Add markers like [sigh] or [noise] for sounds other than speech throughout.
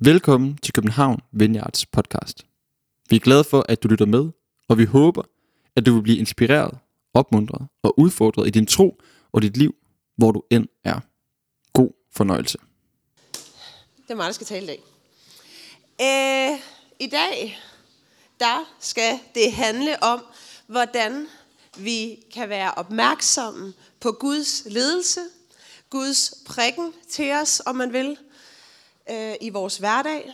Velkommen til København Vineyards podcast. Vi er glade for, at du lytter med, og vi håber, at du vil blive inspireret, opmuntret og udfordret i din tro og dit liv, hvor du end er. God fornøjelse. Det er mig, der skal tale i dag. Øh, I dag, der skal det handle om, hvordan vi kan være opmærksomme på Guds ledelse, Guds prikken til os, om man vil, øh, i vores hverdag.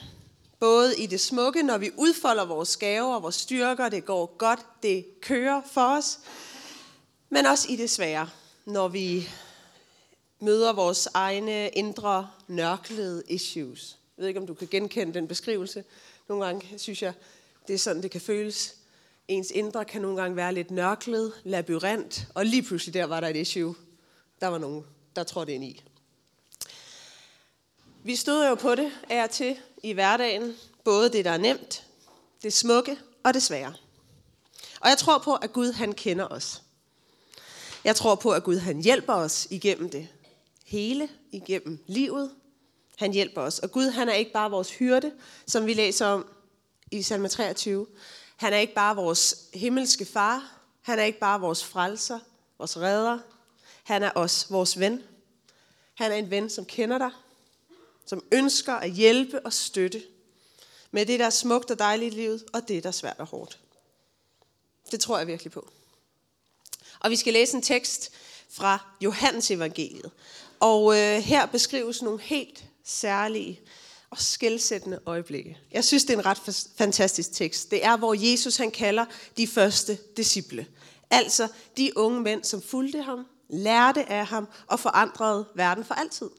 Både i det smukke, når vi udfolder vores gaver og vores styrker, det går godt, det kører for os. Men også i det svære, når vi møder vores egne indre nørklede issues. Jeg ved ikke, om du kan genkende den beskrivelse. Nogle gange synes jeg, det er sådan, det kan føles. Ens indre kan nogle gange være lidt nørklet, labyrint, og lige pludselig der var der et issue. Der var nogen, der trådte ind i. Vi støder jo på det af og til i hverdagen, både det, der er nemt, det smukke og det svære. Og jeg tror på, at Gud han kender os. Jeg tror på, at Gud han hjælper os igennem det hele, igennem livet. Han hjælper os. Og Gud han er ikke bare vores hyrde, som vi læser om i salme 23. Han er ikke bare vores himmelske far. Han er ikke bare vores frelser, vores redder. Han er også vores ven. Han er en ven, som kender dig, som ønsker at hjælpe og støtte med det, der er smukt og dejligt i livet, og det, der er svært og hårdt. Det tror jeg virkelig på. Og vi skal læse en tekst fra Johannes evangeliet. Og øh, her beskrives nogle helt særlige og skældsættende øjeblikke. Jeg synes, det er en ret fantastisk tekst. Det er, hvor Jesus han kalder de første disciple. Altså de unge mænd, som fulgte ham, lærte af ham og forandrede verden for altid.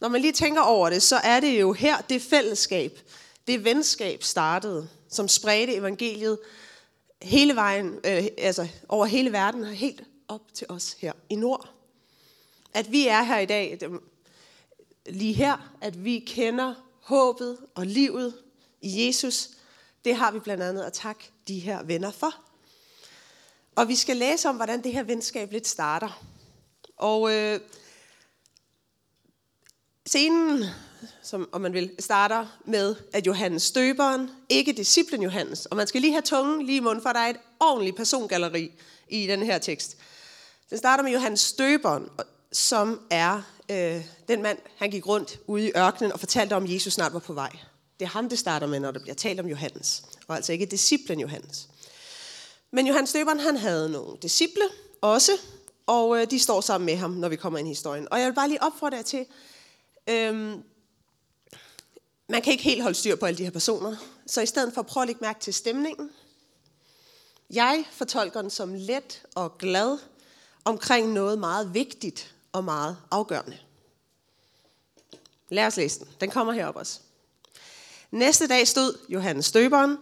Når man lige tænker over det, så er det jo her, det fællesskab, det venskab startede, som spredte evangeliet hele vejen, øh, altså over hele verden helt op til os her i nord. At vi er her i dag, lige her, at vi kender håbet og livet i Jesus, det har vi blandt andet at takke de her venner for. Og vi skal læse om, hvordan det her venskab lidt starter. Og øh, Scenen, som om man vil, starter med, at Johannes støberen, ikke disciplen Johannes, og man skal lige have tungen lige i munden, for der er et ordentligt persongalleri i den her tekst. Den starter med Johannes støberen, som er øh, den mand, han gik rundt ude i ørkenen og fortalte om, at Jesus snart var på vej. Det er ham, det starter med, når der bliver talt om Johannes, og altså ikke disciplen Johannes. Men Johannes støberen, han havde nogle disciple også, og øh, de står sammen med ham, når vi kommer ind i historien. Og jeg vil bare lige opfordre jer til, Øhm, man kan ikke helt holde styr på alle de her personer, så i stedet for at prøve at lægge mærke til stemningen, jeg fortolker den som let og glad omkring noget meget vigtigt og meget afgørende. Lad os læse den. Den kommer herop også. Næste dag stod Johannes Støberen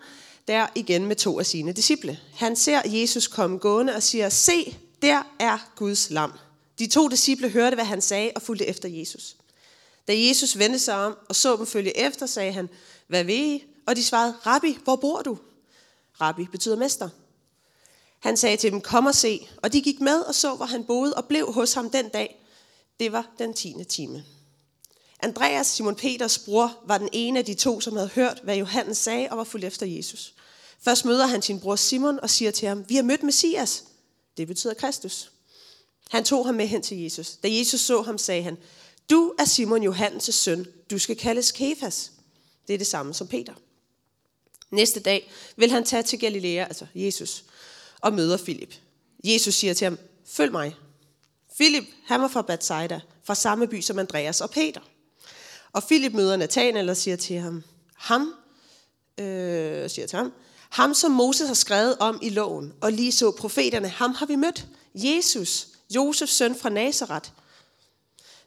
der igen med to af sine disciple. Han ser Jesus komme gående og siger, se, der er Guds lam. De to disciple hørte, hvad han sagde og fulgte efter Jesus. Da Jesus vendte sig om og så dem følge efter, sagde han, hvad ved I? Og de svarede, Rabbi, hvor bor du? Rabbi betyder mester. Han sagde til dem, kom og se. Og de gik med og så, hvor han boede og blev hos ham den dag. Det var den tiende time. Andreas, Simon Peters bror, var den ene af de to, som havde hørt, hvad Johannes sagde og var fuldt efter Jesus. Først møder han sin bror Simon og siger til ham, vi har mødt Messias. Det betyder Kristus. Han tog ham med hen til Jesus. Da Jesus så ham, sagde han, du er Simon Johannes' søn. Du skal kaldes Kefas. Det er det samme som Peter. Næste dag vil han tage til Galilea, altså Jesus, og møder Filip. Jesus siger til ham, følg mig. Filip, han var fra Bethsaida, fra samme by som Andreas og Peter. Og Filip møder Nathanael og siger til ham, ham, øh, siger til ham, ham som Moses har skrevet om i loven, og lige så profeterne, ham har vi mødt. Jesus, Josefs søn fra Nazareth,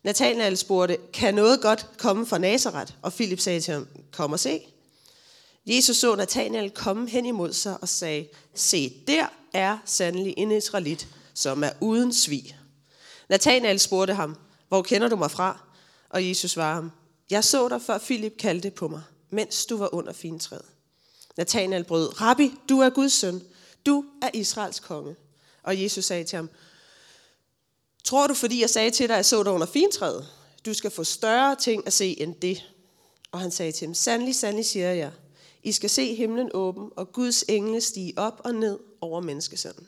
Nathanael spurgte, kan noget godt komme fra Nazareth? Og Filip sagde til ham, kom og se. Jesus så Nathanael komme hen imod sig og sagde, se, der er sandelig en israelit, som er uden svig. Nathanael spurgte ham, hvor kender du mig fra? Og Jesus svarede ham, jeg så dig, før Filip kaldte på mig, mens du var under fintræet. Nathanael brød, Rabbi, du er Guds søn. Du er Israels konge. Og Jesus sagde til ham, Tror du, fordi jeg sagde til dig, at jeg så dig under fintræet? Du skal få større ting at se end det. Og han sagde til dem, sandelig, sandelig siger jeg, I skal se himlen åben, og Guds engle stige op og ned over menneskesønnen.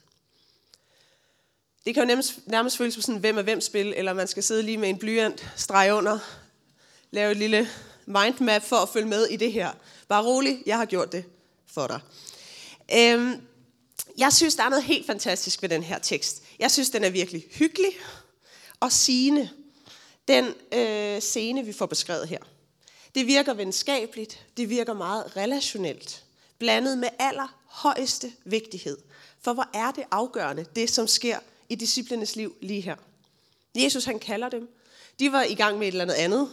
Det kan jo nærmest, nærmest føles som sådan hvem er hvem spil, eller man skal sidde lige med en blyant, streg under, lave et lille mindmap for at følge med i det her. Bare rolig, jeg har gjort det for dig. Øhm, jeg synes, der er noget helt fantastisk ved den her tekst. Jeg synes, den er virkelig hyggelig og sigende. Den øh, scene, vi får beskrevet her. Det virker venskabeligt, det virker meget relationelt, blandet med allerhøjeste vigtighed. For hvor er det afgørende, det som sker i disciplenes liv lige her. Jesus han kalder dem. De var i gang med et eller andet andet,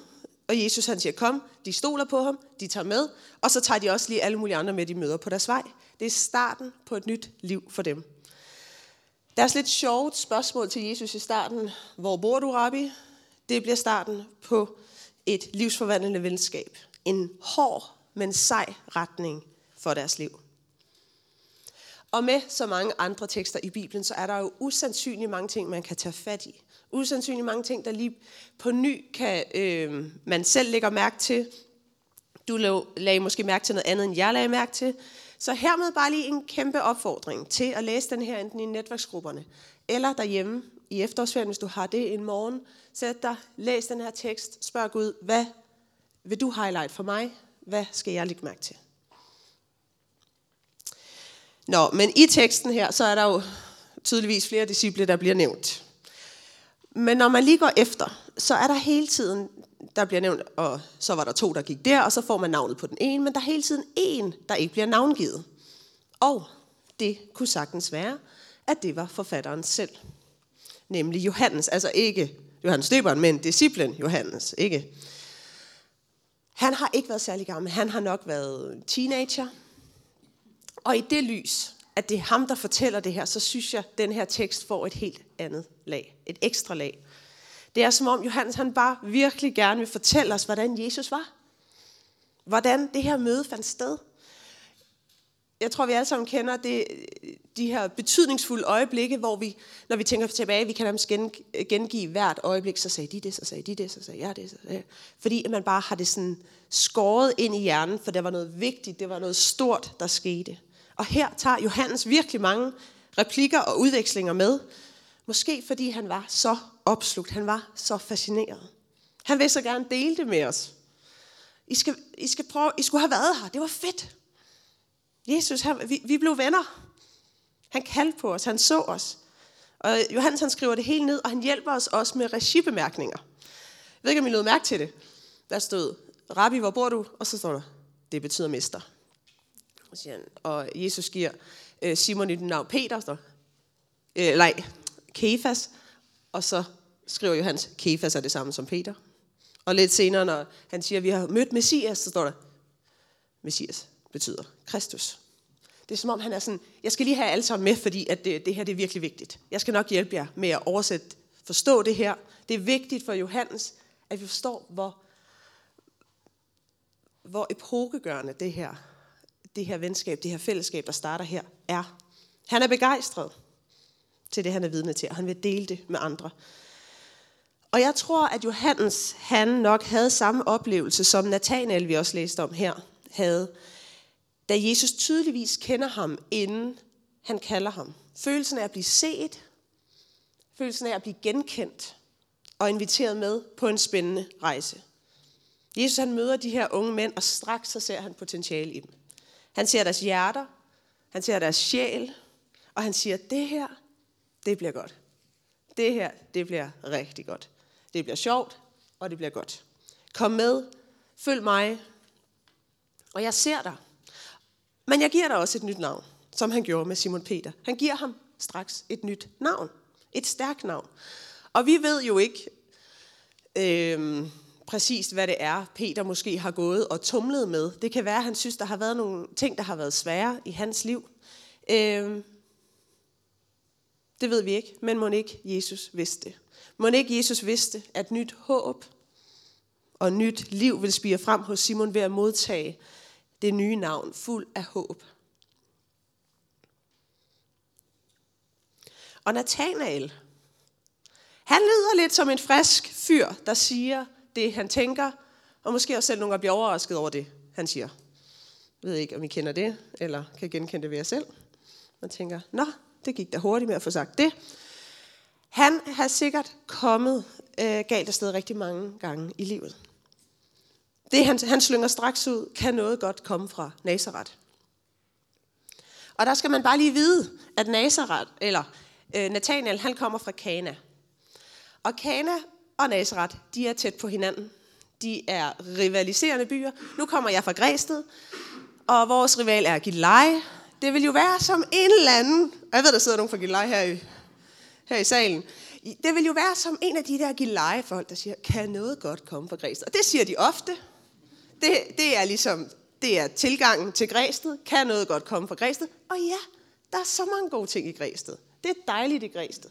og Jesus han siger, kom, de stoler på ham, de tager med, og så tager de også lige alle mulige andre med, de møder på deres vej. Det er starten på et nyt liv for dem. Der er lidt sjovt spørgsmål til Jesus i starten. Hvor bor du, Rabbi? Det bliver starten på et livsforvandlende venskab. En hård, men sej retning for deres liv. Og med så mange andre tekster i Bibelen, så er der jo usandsynligt mange ting, man kan tage fat i. Usandsynligt mange ting, der lige på ny kan øh, man selv lægger mærke til. Du lagde måske mærke til noget andet, end jeg lagde mærke til. Så hermed bare lige en kæmpe opfordring til at læse den her enten i netværksgrupperne, eller derhjemme i efterårsferien, hvis du har det en morgen. Sæt dig, læs den her tekst, spørg Gud, hvad vil du highlight for mig? Hvad skal jeg lægge mærke til? Nå, men i teksten her, så er der jo tydeligvis flere disciple, der bliver nævnt. Men når man lige går efter, så er der hele tiden, der bliver nævnt, og så var der to, der gik der, og så får man navnet på den ene, men der er hele tiden en, der ikke bliver navngivet. Og det kunne sagtens være, at det var forfatteren selv. Nemlig Johannes, altså ikke Johannes Døberen, men disciplen Johannes, ikke? Han har ikke været særlig gammel, han har nok været teenager, og i det lys, at det er ham, der fortæller det her, så synes jeg, at den her tekst får et helt andet lag. Et ekstra lag. Det er som om Johannes han bare virkelig gerne vil fortælle os, hvordan Jesus var. Hvordan det her møde fandt sted. Jeg tror, vi alle sammen kender det, de her betydningsfulde øjeblikke, hvor vi, når vi tænker tilbage, vi kan nærmest gengive hvert øjeblik, så sagde de det, så sagde de det, så sagde jeg det. Så sagde jeg. Fordi man bare har det sådan skåret ind i hjernen, for det var noget vigtigt, det var noget stort, der skete. Og her tager Johannes virkelig mange replikker og udvekslinger med. Måske fordi han var så opslugt, han var så fascineret. Han vil så gerne dele det med os. I skal, I skal prøve, I skulle have været her, det var fedt. Jesus, han, vi, vi blev venner. Han kaldte på os, han så os. Og Johannes han skriver det hele ned, og han hjælper os også med regibemærkninger. Jeg ved ikke, om I lød mærke til det. Der stod, Rabbi, hvor bor du? Og så står der, det betyder mester siger han. Og Jesus giver øh, Simon et navn Peter, står, øh, nej, Kefas, og så skriver Johannes, Kefas er det samme som Peter. Og lidt senere, når han siger, at vi har mødt Messias, så står der, Messias betyder Kristus. Det er som om, han er sådan, jeg skal lige have alle sammen med, fordi at det, det her det er virkelig vigtigt. Jeg skal nok hjælpe jer med at oversætte, forstå det her. Det er vigtigt for Johannes, at vi forstår, hvor, hvor epokegørende det her det her venskab, det her fællesskab, der starter her, er. Han er begejstret til det, han er vidne til, og han vil dele det med andre. Og jeg tror, at Johannes, han nok havde samme oplevelse, som Nathanael, vi også læste om her, havde, da Jesus tydeligvis kender ham, inden han kalder ham. Følelsen af at blive set, følelsen af at blive genkendt og inviteret med på en spændende rejse. Jesus han møder de her unge mænd, og straks så ser han potentiale i dem. Han ser deres hjerter, han ser deres sjæl, og han siger, det her, det bliver godt. Det her, det bliver rigtig godt. Det bliver sjovt, og det bliver godt. Kom med, følg mig, og jeg ser dig. Men jeg giver dig også et nyt navn, som han gjorde med Simon Peter. Han giver ham straks et nyt navn. Et stærkt navn. Og vi ved jo ikke, øh, præcist, hvad det er, Peter måske har gået og tumlet med. Det kan være, at han synes, der har været nogle ting, der har været svære i hans liv. Øh, det ved vi ikke, men må ikke Jesus vidste det. Må ikke Jesus vidste, at nyt håb og nyt liv vil spire frem hos Simon ved at modtage det nye navn, fuld af håb. Og Nathanael, han lyder lidt som en frisk fyr, der siger, det, han tænker, Og måske også selv nogle gange blive overrasket over det, han siger. Jeg ved ikke, om I kender det, eller kan genkende det ved jer selv. Man tænker, nå, det gik da hurtigt med at få sagt det. Han har sikkert kommet øh, galt afsted rigtig mange gange i livet. Det han, han slynger straks ud, kan noget godt komme fra Nazareth. Og der skal man bare lige vide, at Nazareth, eller øh, Nathanael, han kommer fra Kana. Og Kana og Nazareth, de er tæt på hinanden. De er rivaliserende byer. Nu kommer jeg fra Græsted, og vores rival er Gilleleje. Det vil jo være som en eller anden, jeg ved, der sidder nogen fra Gilleleje her i, her i salen. Det vil jo være som en af de der Gilleleje-folk, der siger, kan noget godt komme fra Græsted? Og det siger de ofte. Det, det er ligesom, det er tilgangen til Græsted. Kan noget godt komme fra Græsted? Og ja, der er så mange gode ting i Græsted. Det er dejligt i Græsted.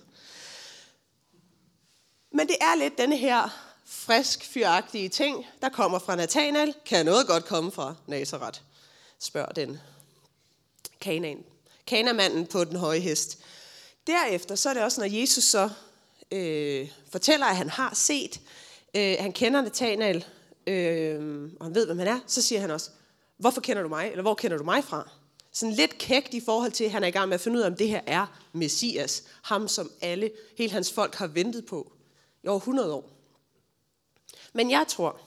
Men det er lidt denne her frisk, fyragtige ting, der kommer fra Nathanael. Kan noget godt komme fra Nazareth? Spørger den kanan. Kanamanden på den høje hest. Derefter så er det også, når Jesus så øh, fortæller, at han har set, øh, han kender Nathanael, øh, og han ved, hvem han er, så siger han også, hvorfor kender du mig, eller hvor kender du mig fra? Sådan lidt kægt i forhold til, at han er i gang med at finde ud af, om det her er Messias, ham som alle, hele hans folk har ventet på i over 100 år. Men jeg tror,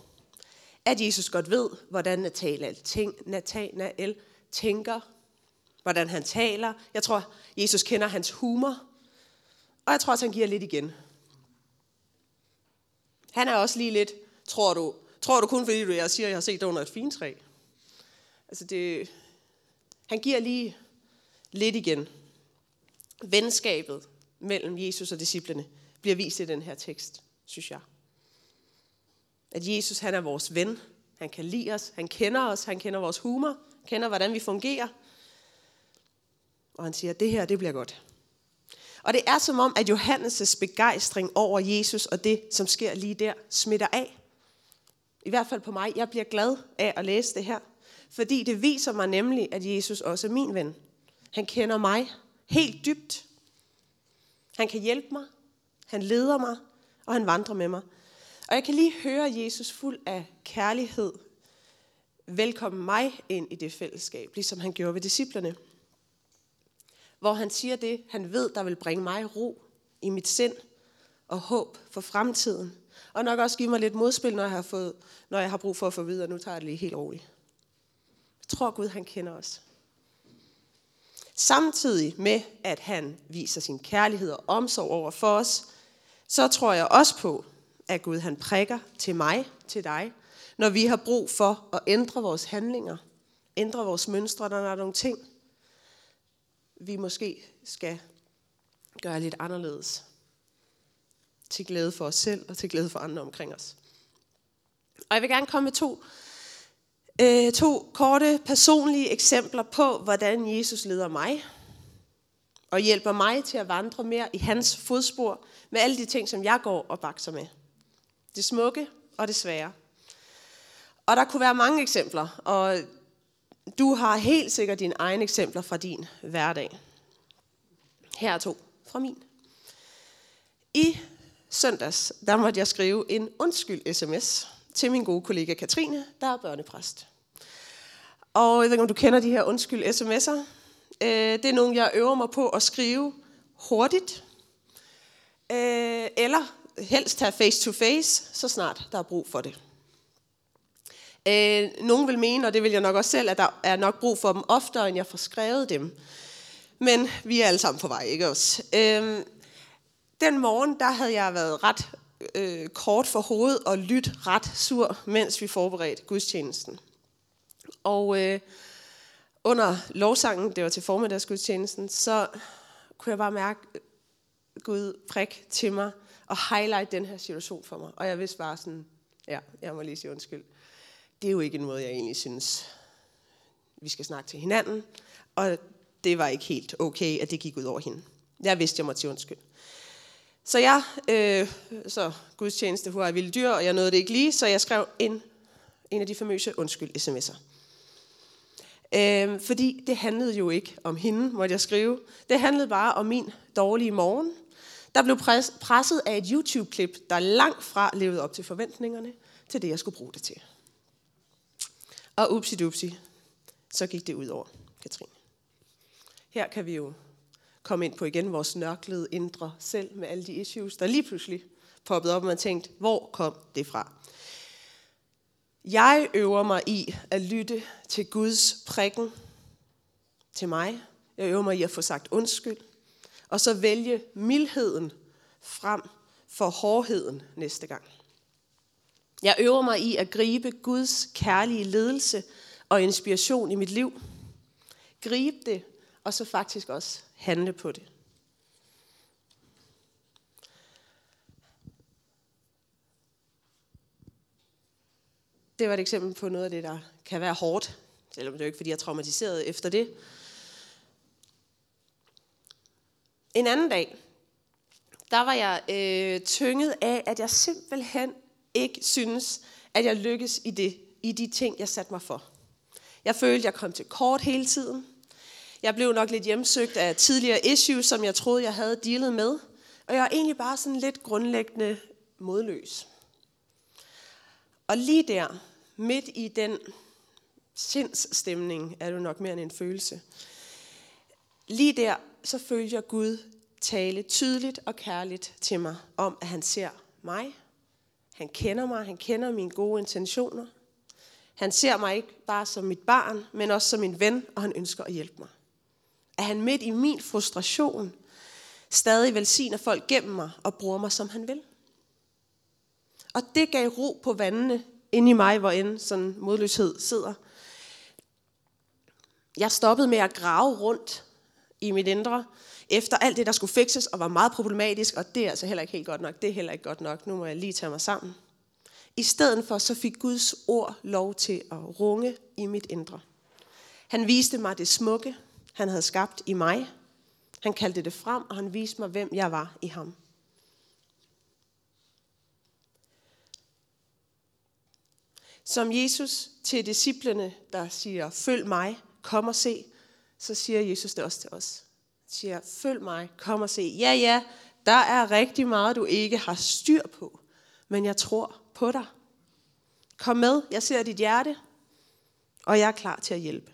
at Jesus godt ved, hvordan Nathanael, tænker, hvordan han taler. Jeg tror, Jesus kender hans humor, og jeg tror også, han giver lidt igen. Han er også lige lidt, tror du, tror du kun fordi du, jeg siger, at jeg har set dig under et fint træ? Altså det, han giver lige lidt igen. Venskabet mellem Jesus og disciplene bliver vist i den her tekst, synes jeg. At Jesus han er vores ven. Han kan lide os. Han kender os. Han kender vores humor. Kender, hvordan vi fungerer. Og han siger, det her, det bliver godt. Og det er som om, at Johannes' begejstring over Jesus og det, som sker lige der, smitter af. I hvert fald på mig. Jeg bliver glad af at læse det her. Fordi det viser mig nemlig, at Jesus også er min ven. Han kender mig helt dybt. Han kan hjælpe mig. Han leder mig. Og han vandrer med mig. Og jeg kan lige høre Jesus fuld af kærlighed velkommen mig ind i det fællesskab, ligesom han gjorde ved disciplerne. Hvor han siger det, han ved, der vil bringe mig ro i mit sind og håb for fremtiden. Og nok også give mig lidt modspil, når jeg har, fået, når jeg har brug for at få videre. Nu tager jeg det lige helt roligt. Jeg tror Gud, han kender os. Samtidig med, at han viser sin kærlighed og omsorg over for os, så tror jeg også på, at Gud han prikker til mig, til dig, når vi har brug for at ændre vores handlinger, ændre vores mønstre, når der er nogle ting, vi måske skal gøre lidt anderledes. Til glæde for os selv og til glæde for andre omkring os. Og jeg vil gerne komme med to, øh, to korte personlige eksempler på, hvordan Jesus leder mig og hjælper mig til at vandre mere i hans fodspor med alle de ting, som jeg går og bakser med. Det smukke og det svære. Og der kunne være mange eksempler, og du har helt sikkert dine egne eksempler fra din hverdag. Her er to fra min. I søndags, der måtte jeg skrive en undskyld-sms til min gode kollega Katrine, der er børnepræst. Og jeg ved ikke, om du kender de her undskyld-sms'er. Øh, det er nogle, jeg øver mig på at skrive hurtigt, øh, eller helst have face to face, så snart der er brug for det. Øh, nogen vil mene, og det vil jeg nok også selv, at der er nok brug for dem oftere, end jeg får skrevet dem. Men vi er alle sammen på vej, ikke også? Øh, den morgen, der havde jeg været ret øh, kort for hovedet og lyt ret sur, mens vi forberedte gudstjenesten. Og øh, under lovsangen, det var til formiddagsgudstjenesten, så kunne jeg bare mærke Gud prik til mig og highlight den her situation for mig. Og jeg vidste bare sådan, ja, jeg må lige sige undskyld. Det er jo ikke en måde, jeg egentlig synes, vi skal snakke til hinanden. Og det var ikke helt okay, at det gik ud over hende. Jeg vidste, jeg måtte sige undskyld. Så jeg, øh, så gudstjeneste, hvor jeg ville dyr, og jeg nåede det ikke lige, så jeg skrev en, en af de famøse undskyld sms'er. Øh, fordi det handlede jo ikke om hende, måtte jeg skrive. Det handlede bare om min dårlige morgen, der blev presset af et YouTube-klip, der langt fra levede op til forventningerne til det, jeg skulle bruge det til. Og upsi dupsi, så gik det ud over Katrine. Her kan vi jo komme ind på igen vores nørklede indre selv med alle de issues, der lige pludselig poppede op, og man tænkte, hvor kom det fra? Jeg øver mig i at lytte til Guds prikken til mig. Jeg øver mig i at få sagt undskyld. Og så vælge mildheden frem for hårdheden næste gang. Jeg øver mig i at gribe Guds kærlige ledelse og inspiration i mit liv. Gribe det, og så faktisk også handle på det. Det var et eksempel på noget af det, der kan være hårdt, selvom det er jo ikke, fordi jeg er traumatiseret efter det. En anden dag, der var jeg øh, tynget af, at jeg simpelthen ikke synes, at jeg lykkes i, det, i de ting, jeg satte mig for. Jeg følte, jeg kom til kort hele tiden. Jeg blev nok lidt hjemsøgt af tidligere issues, som jeg troede, jeg havde dealet med. Og jeg var egentlig bare sådan lidt grundlæggende modløs. Og lige der, midt i den sindsstemning, er det nok mere end en følelse. Lige der, så følte jeg Gud tale tydeligt og kærligt til mig om, at han ser mig. Han kender mig, han kender mine gode intentioner. Han ser mig ikke bare som mit barn, men også som min ven, og han ønsker at hjælpe mig. At han midt i min frustration stadig velsigner folk gennem mig og bruger mig, som han vil. Og det gav ro på vandene inde i mig, hvor end sådan modløshed sidder. Jeg stoppede med at grave rundt i mit indre, efter alt det, der skulle fikses, og var meget problematisk, og det er altså heller ikke helt godt nok, det er heller ikke godt nok, nu må jeg lige tage mig sammen. I stedet for, så fik Guds ord lov til at runge i mit indre. Han viste mig det smukke, han havde skabt i mig. Han kaldte det frem, og han viste mig, hvem jeg var i ham. Som Jesus til disciplene, der siger, følg mig, kom og se, så siger Jesus det også til os. Han siger, følg mig, kom og se. Ja, ja, der er rigtig meget, du ikke har styr på, men jeg tror på dig. Kom med, jeg ser dit hjerte, og jeg er klar til at hjælpe.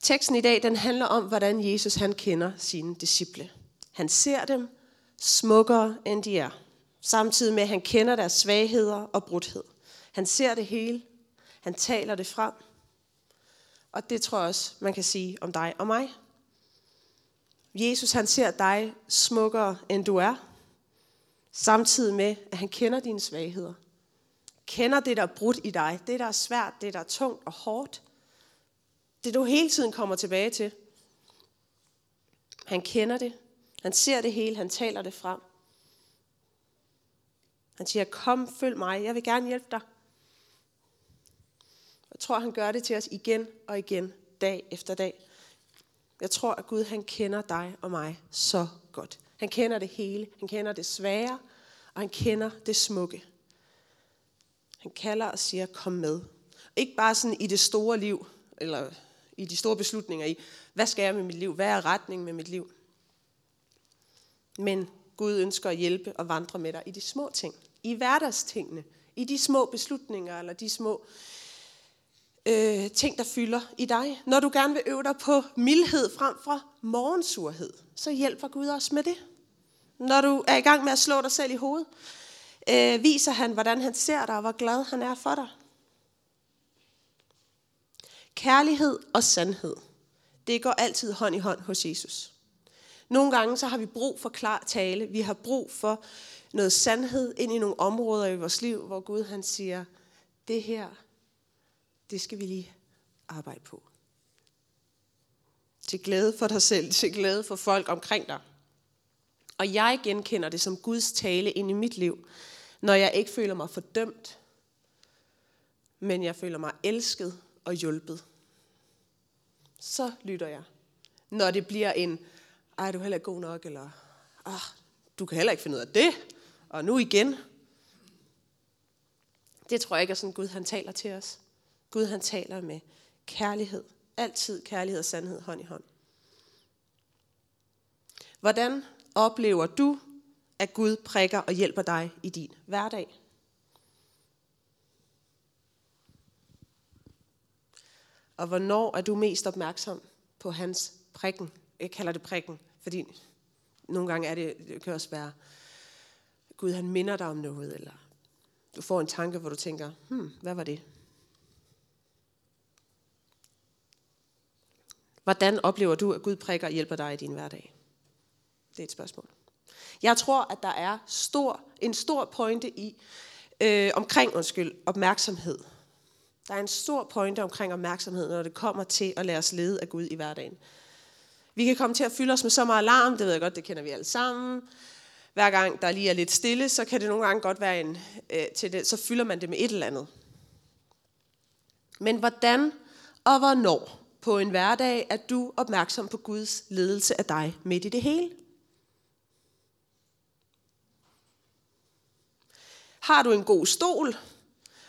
Teksten i dag den handler om, hvordan Jesus han kender sine disciple. Han ser dem smukkere, end de er. Samtidig med, at han kender deres svagheder og brudhed. Han ser det hele. Han taler det frem. Og det tror jeg også, man kan sige om dig og mig. Jesus han ser dig smukkere, end du er. Samtidig med, at han kender dine svagheder. Kender det, der er brudt i dig. Det, der er svært, det, der er tungt og hårdt. Det, du hele tiden kommer tilbage til. Han kender det. Han ser det hele. Han taler det frem. Han siger, kom, følg mig. Jeg vil gerne hjælpe dig. Jeg tror, han gør det til os igen og igen, dag efter dag. Jeg tror, at Gud han kender dig og mig så godt. Han kender det hele. Han kender det svære, og han kender det smukke. Han kalder og siger, kom med. Ikke bare sådan i det store liv, eller i de store beslutninger i, hvad skal jeg med mit liv? Hvad er retningen med mit liv? Men Gud ønsker at hjælpe og vandre med dig i de små ting. I hverdagstingene. I de små beslutninger, eller de små øh, ting, der fylder i dig. Når du gerne vil øve dig på mildhed frem for morgensurhed, så hjælper Gud også med det. Når du er i gang med at slå dig selv i hovedet, øh, viser han, hvordan han ser dig, og hvor glad han er for dig. Kærlighed og sandhed, det går altid hånd i hånd hos Jesus. Nogle gange så har vi brug for klar tale. Vi har brug for noget sandhed ind i nogle områder i vores liv, hvor Gud han siger, det her, det skal vi lige arbejde på. Til glæde for dig selv, til glæde for folk omkring dig. Og jeg genkender det som Guds tale ind i mit liv, når jeg ikke føler mig fordømt, men jeg føler mig elsket og hjulpet. Så lytter jeg. Når det bliver en, ej, du er heller ikke god nok, eller ah, du kan heller ikke finde ud af det, og nu igen. Det tror jeg ikke er sådan, Gud han taler til os. Gud han taler med kærlighed. Altid kærlighed og sandhed hånd i hånd. Hvordan oplever du, at Gud prikker og hjælper dig i din hverdag? Og hvornår er du mest opmærksom på hans prikken? Jeg kalder det prikken, fordi nogle gange er det, det kan også være, Gud han minder dig om noget, eller du får en tanke, hvor du tænker, hmm, hvad var det? Hvordan oplever du, at Gud prikker og hjælper dig i din hverdag? Det er et spørgsmål. Jeg tror, at der er stor, en stor pointe i, øh, omkring undskyld, opmærksomhed. Der er en stor pointe omkring opmærksomhed, når det kommer til at lade os lede af Gud i hverdagen. Vi kan komme til at fylde os med så meget alarm, det ved jeg godt, det kender vi alle sammen. Hver gang der lige er lidt stille, så kan det nogle gange godt være en, øh, til det, så fylder man det med et eller andet. Men hvordan og hvornår på en hverdag er du opmærksom på Guds ledelse af dig midt i det hele? Har du en god stol,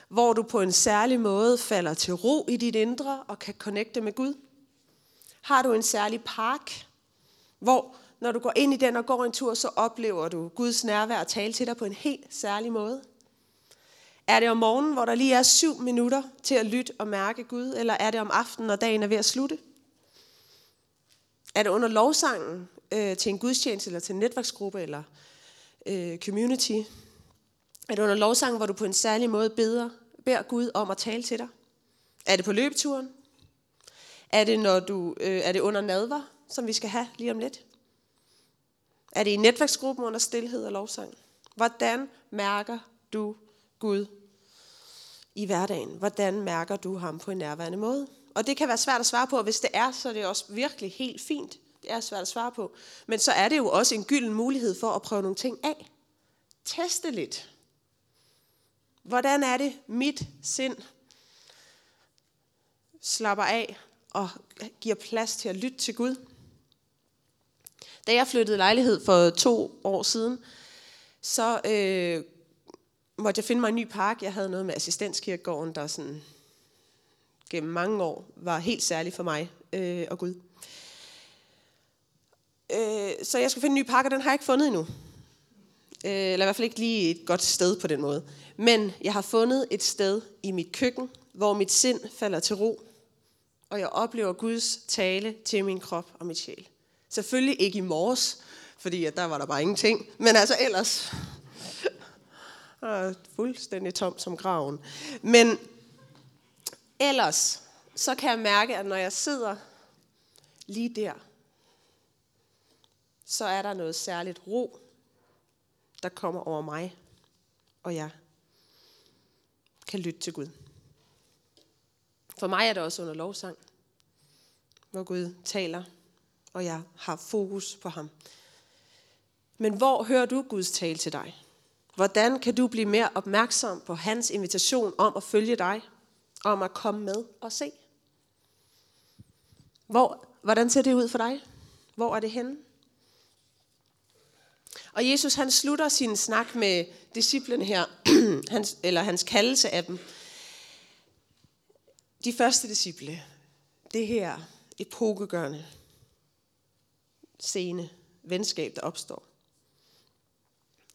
hvor du på en særlig måde falder til ro i dit indre og kan connecte med Gud? Har du en særlig park, hvor når du går ind i den og går en tur, så oplever du Guds nærvær og tale til dig på en helt særlig måde? Er det om morgenen, hvor der lige er syv minutter til at lytte og mærke Gud, eller er det om aftenen, når dagen er ved at slutte? Er det under lovsangen øh, til en gudstjeneste, eller til en netværksgruppe, eller øh, community? Er det under lovsangen, hvor du på en særlig måde beder, beder Gud om at tale til dig? Er det på løbeturen? Er det, når du, øh, er det under nadver, som vi skal have lige om lidt? Er det i netværksgruppen under stillhed og lovsang? Hvordan mærker du Gud i hverdagen? Hvordan mærker du ham på en nærværende måde? Og det kan være svært at svare på, og hvis det er, så er det også virkelig helt fint. Det er svært at svare på. Men så er det jo også en gylden mulighed for at prøve nogle ting af. Teste lidt. Hvordan er det, mit sind slapper af og giver plads til at lytte til Gud? Da jeg flyttede lejlighed for to år siden, så øh, måtte jeg finde mig en ny park. Jeg havde noget med assistenskirkegården, der sådan gennem mange år var helt særlig for mig øh, og Gud. Øh, så jeg skulle finde en ny park, og den har jeg ikke fundet endnu. Øh, eller i hvert fald ikke lige et godt sted på den måde. Men jeg har fundet et sted i mit køkken, hvor mit sind falder til ro, og jeg oplever Guds tale til min krop og mit sjæl. Selvfølgelig ikke i morges, fordi at der var der bare ingenting, men altså ellers og fuldstændig tom som graven. Men ellers, så kan jeg mærke, at når jeg sidder lige der, så er der noget særligt ro, der kommer over mig, og jeg kan lytte til Gud. For mig er det også under lovsang, hvor Gud taler, og jeg har fokus på ham. Men hvor hører du Guds tale til dig? Hvordan kan du blive mere opmærksom på hans invitation om at følge dig, om at komme med og se? Hvor, hvordan ser det ud for dig? Hvor er det henne? Og Jesus han slutter sin snak med disciplene her, [clears throat] hans, eller hans kaldelse af dem. De første disciple, det her epokegørende scene, venskab, der opstår.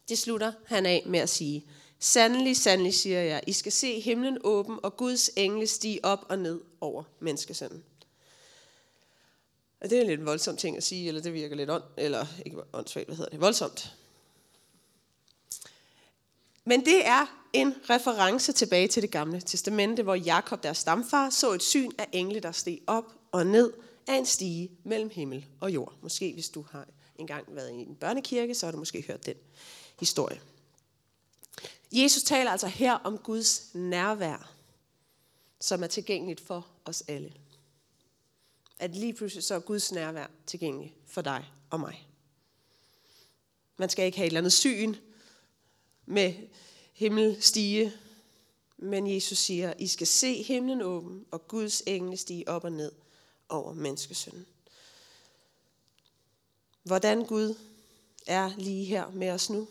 Det slutter han af med at sige, Sandelig, sandelig siger jeg, I skal se himlen åben og Guds engle stige op og ned over menneskesønnen. Og det er en lidt voldsom ting at sige, eller det virker lidt ånd, eller ikke åndssvagt, hvad hedder det, voldsomt. Men det er en reference tilbage til det gamle testamente, hvor Jakob, deres stamfar, så et syn af engle, der steg op og ned af en stige mellem himmel og jord. Måske hvis du har engang været i en børnekirke, så har du måske hørt den historie. Jesus taler altså her om Guds nærvær, som er tilgængeligt for os alle. At lige pludselig så er Guds nærvær tilgængelig for dig og mig. Man skal ikke have et eller andet syn med himmel stige, men Jesus siger, I skal se himlen åben, og Guds engle stige op og ned over menneskesønnen. Hvordan Gud er lige her med os nu,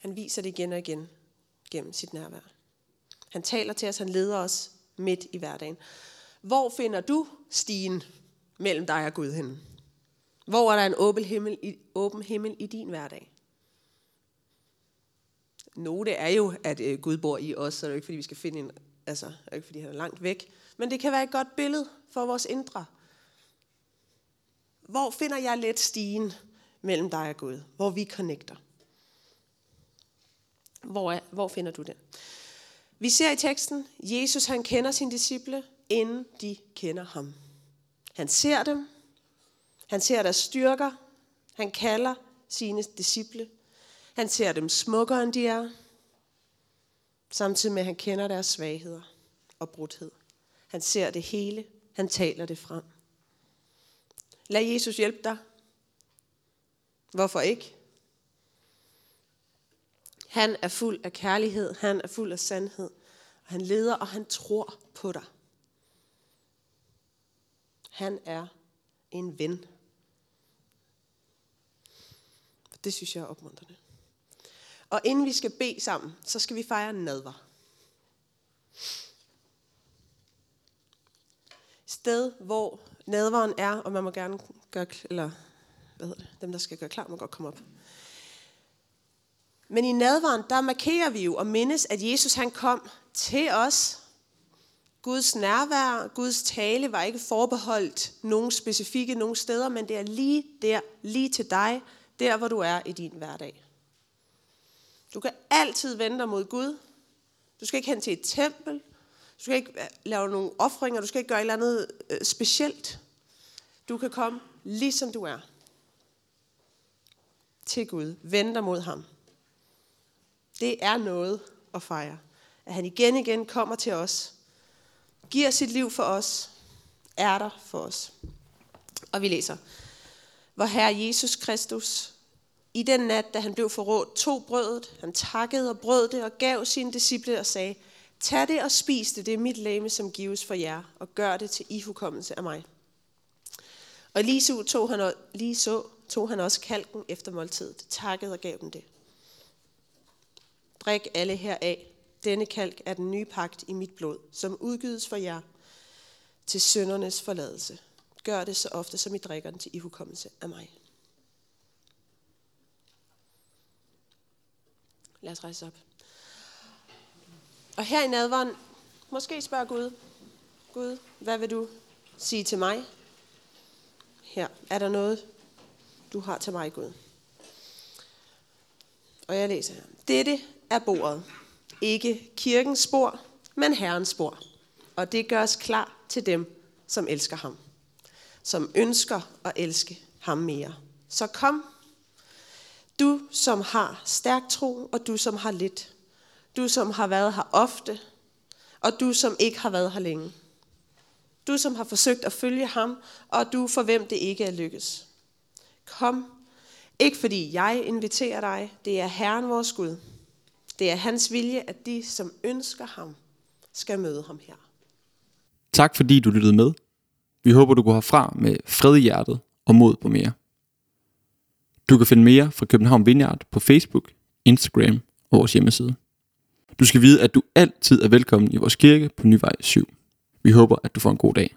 Han viser det igen og igen gennem sit nærvær. Han taler til os, han leder os midt i hverdagen. Hvor finder du stigen mellem dig og Gud henne? Hvor er der en åben himmel, i, åben himmel i din hverdag? note er jo, at øh, Gud bor i os, så det er jo ikke, fordi vi skal finde en, altså, det er ikke, fordi han er langt væk. Men det kan være et godt billede for vores indre. Hvor finder jeg let stigen mellem dig og Gud? Hvor vi connecter? Hvor, er, hvor finder du den? Vi ser i teksten, Jesus han kender sine disciple, inden de kender ham. Han ser dem. Han ser deres styrker. Han kalder sine disciple. Han ser dem smukkere, end de er. Samtidig med, at han kender deres svagheder og brudhed. Han ser det hele. Han taler det frem. Lad Jesus hjælpe dig. Hvorfor ikke? Han er fuld af kærlighed, han er fuld af sandhed, og han leder, og han tror på dig. Han er en ven. Det synes jeg er opmuntrende. Og inden vi skal bede sammen, så skal vi fejre nadver. Sted, hvor nadveren er, og man må gerne gøre, eller hvad hedder det, dem der skal gøre klar, må godt komme op. Men i nadveren, der markerer vi jo og mindes, at Jesus han kom til os. Guds nærvær, Guds tale var ikke forbeholdt nogen specifikke nogen steder, men det er lige der, lige til dig, der hvor du er i din hverdag. Du kan altid vende dig mod Gud. Du skal ikke hen til et tempel. Du skal ikke øh, lave nogle offringer. Du skal ikke gøre et eller andet øh, specielt. Du kan komme ligesom du er. Til Gud. Vend dig mod ham. Det er noget at fejre. At han igen igen kommer til os. Giver sit liv for os. Er der for os. Og vi læser. Hvor Herre Jesus Kristus i den nat, da han blev forrådt, tog brødet, han takkede og brød det og gav sine disciple og sagde, Tag det og spis det, det er mit læme, som gives for jer, og gør det til ihukommelse af mig. Og lige så tog han, lige så tog han også kalken efter måltidet, takkede og gav dem det. Drik alle heraf. Denne kalk er den nye pagt i mit blod, som udgives for jer til søndernes forladelse. Gør det så ofte, som I drikker den til ihukommelse af mig. Lad os rejse op. Og her i nadvånd, måske spørger Gud, Gud, hvad vil du sige til mig? Her er der noget, du har til mig, Gud. Og jeg læser her. Dette er bordet. Ikke kirkens spor, men Herrens spor. Og det gøres klar til dem, som elsker ham. Som ønsker at elske ham mere. Så kom, du som har stærk tro, og du som har lidt. Du som har været her ofte, og du som ikke har været her længe. Du som har forsøgt at følge ham, og du for hvem det ikke er lykkes. Kom, ikke fordi jeg inviterer dig, det er Herren vores Gud. Det er hans vilje, at de, som ønsker ham, skal møde ham her. Tak fordi du lyttede med. Vi håber, du går herfra med fred i hjertet og mod på mere. Du kan finde mere fra København Vineyard på Facebook, Instagram og vores hjemmeside. Du skal vide, at du altid er velkommen i vores kirke på Nyvej 7. Vi håber, at du får en god dag.